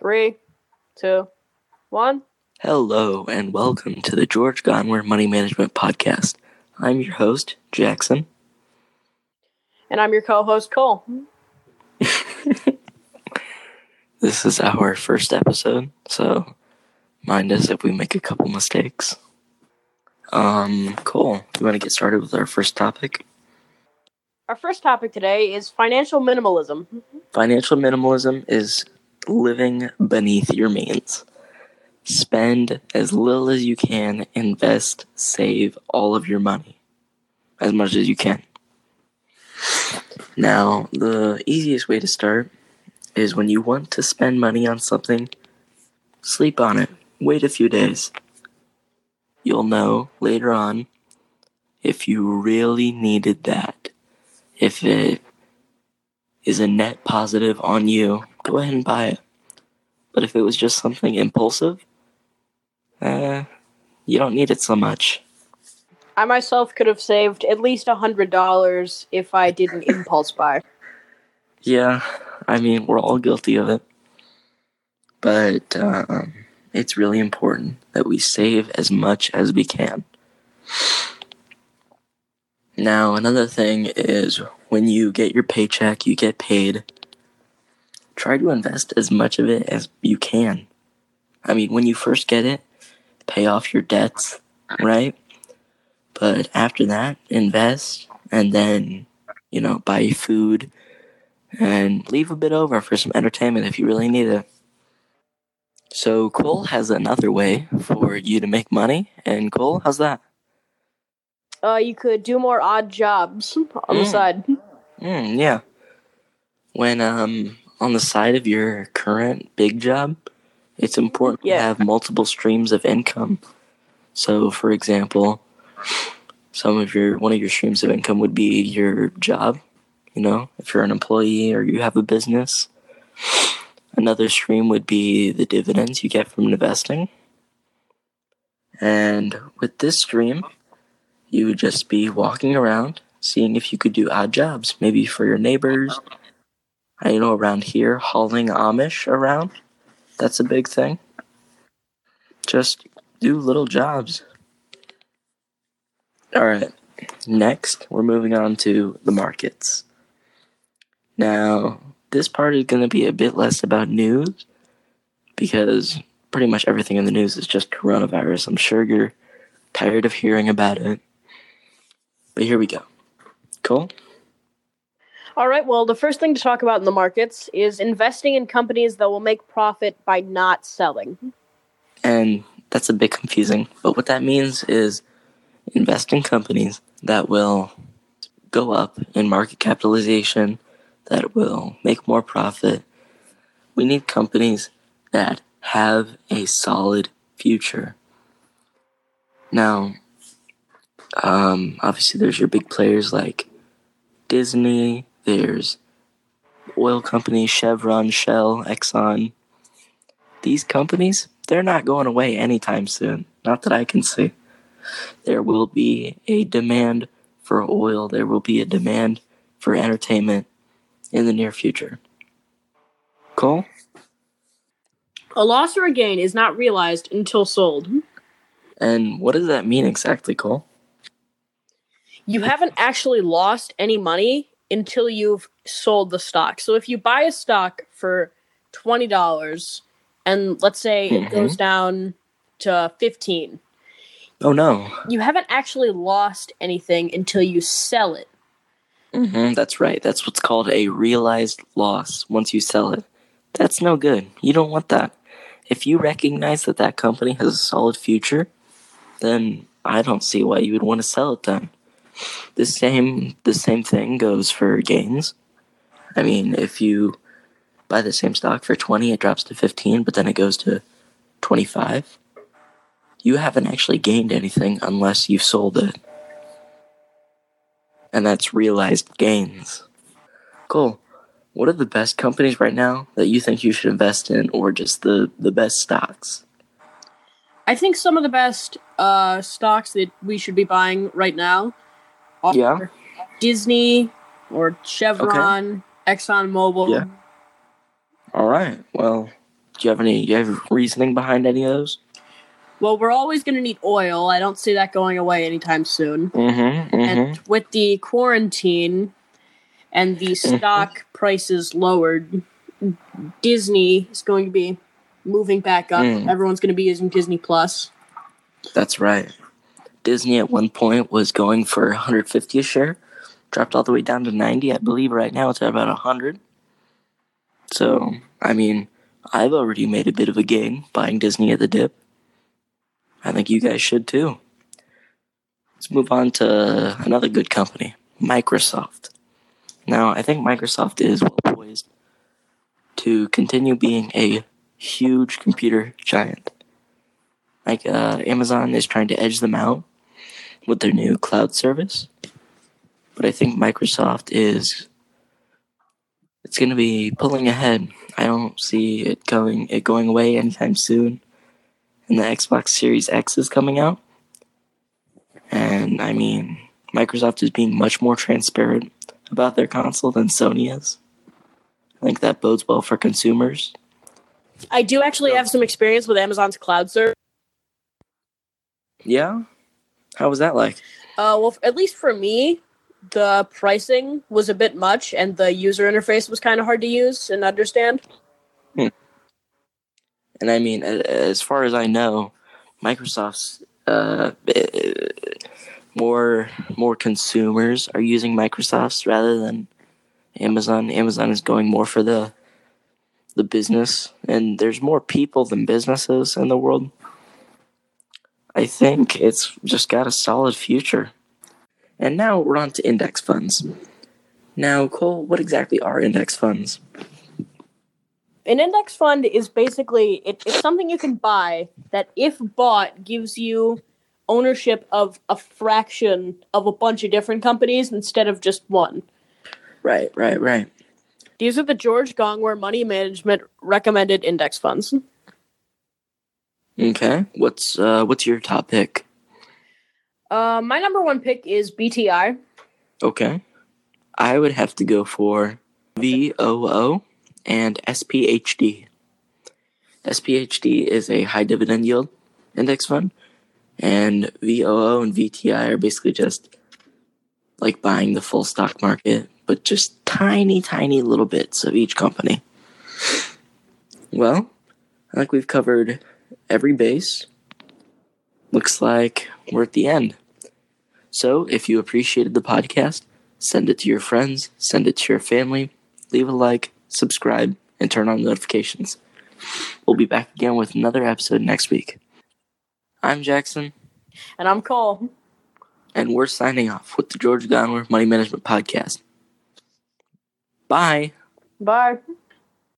Three, two, one. Hello and welcome to the George Gongwer Money Management Podcast. I'm your host, Jackson. And I'm your co host, Cole. This is our first episode, so mind us if we make a couple mistakes. Um, cool. You want to get started with our first topic? Our first topic today is financial minimalism. Financial minimalism is living beneath your means. Spend as little as you can, invest, save all of your money as much as you can. Now, the easiest way to start is when you want to spend money on something, sleep on it. Wait a few days. You'll know later on if you really needed that. If it is a net positive on you, go ahead and buy it. But if it was just something impulsive, uh, you don't need it so much. I myself could have saved at least a $100 if I didn't impulse buy. Yeah, I mean, we're all guilty of it. But um, it's really important that we save as much as we can. Now, another thing is when you get your paycheck, you get paid, try to invest as much of it as you can. I mean, when you first get it, pay off your debts, right? But after that, invest and then, you know, buy food and leave a bit over for some entertainment if you really need it. So, Cole has another way for you to make money. And, Cole, how's that? Uh, you could do more odd jobs on the Mm. side. Mm, yeah. When um on the side of your current big job, it's important Yeah. to have multiple streams of income. So, for example, some of your one of your streams of income would be your job. You know, if you're an employee or you have a business. Another stream would be the dividends you get from investing. And with this stream, you would just be walking around, seeing if you could do odd jobs, maybe for your neighbors. I know around here, hauling Amish around. That's a big thing. Just do little jobs. All right. Next, we're moving on to the markets. Now, this part is going to be a bit less about news because pretty much everything in the news is just coronavirus. I'm sure you're tired of hearing about it. But here we go. Cool? All right, well, the first thing to talk about in the markets is investing in companies that will make profit by not selling. And that's a bit confusing. But what that means is invest in companies that will go up in market capitalization, that will make more profit. We need companies that have a solid future. Now, um, obviously, there's your big players like Disney, there's oil companies, Chevron, Shell, Exxon. These companies, they're not going away anytime soon. Not that I can see. There will be a demand for oil, there will be a demand for entertainment in the near future. Cole? A loss or a gain is not realized until sold. And what does that mean exactly, Cole? You haven't actually lost any money until you've sold the stock. So if you buy a stock for $20 and let's say it Mhm. goes down to 15, Oh no. you haven't actually lost anything until you sell it. hmm that's right. That's what's called a realized loss once you sell it. That's no good. You don't want that. If you recognize that that company has a solid future, then I don't see why you would want to sell it then. The same the same thing goes for gains. I mean, if you buy the same stock for 20, it drops to 15, but then it goes to 25. You haven't actually gained anything unless you've sold it. And that's realized gains. Cool. What are the best companies right now that you think you should invest in, or just the, the best stocks? I think some of the best uh, stocks that we should be buying right now Yeah. Disney or Chevron, ExxonMobil. Yeah. All right. Well, Do you have any? Do you have reasoning behind any of those? Well, we're always going to need oil. I don't see that going away anytime soon. Mm-hmm. And with the quarantine and the Mm-hmm. stock prices lowered, Disney is going to be moving back up. Mm. Everyone's going to be using Disney Plus. That's right. Disney at one point was going for 150 a share, dropped all the way down to 90. I believe right now it's at about 100. So, I mean, I've already made a bit of a gain buying Disney at the dip. I think you guys should too. Let's move on to another good company, Microsoft. Now, I think Microsoft is well poised to continue being a huge computer giant. Like uh, Amazon is trying to edge them out with their new cloud service, but I think Microsoft is it's going to be pulling ahead. I don't see it going it going away anytime soon. And the Xbox Series X is coming out, and I mean Microsoft is being much more transparent about their console than Sony is. I think that bodes well for consumers. I do actually have some experience with Amazon's cloud service. Yeah, how was that like? Uh, well, at least for me, the pricing was a bit much, and the user interface was kind of hard to use and understand. And I mean, as far as I know, Microsoft's uh, eh, more more consumers are using Microsoft's rather than Amazon. Amazon is going more for the the business, and there's more people than businesses in the world. I think it's just got a solid future. And now we're on to index funds. Now, Cole, what exactly are index funds? An index fund is basically it, it's something you can buy that, if bought, gives you ownership of a fraction of a bunch of different companies instead of just one. Right, right, right. These are the George Gongwer Money Management recommended index funds. Okay. What's uh what's your top pick? Uh, my number one pick is VTI. Okay. I would have to go for VOO and SPHD. SPHD is a high dividend yield index fund, and VOO and VTI are basically just like buying the full stock market, but just tiny, tiny little bits of each company. Well, I think we've covered every base. Looks like we're at the end. So, if you appreciated the podcast, send it to your friends, send it to your family, leave a like, subscribe, and turn on notifications. We'll be back again with another episode next week. I'm Jackson, And I'm Cole. and we're signing off with the George Gongwer Money Management Podcast. Bye. Bye.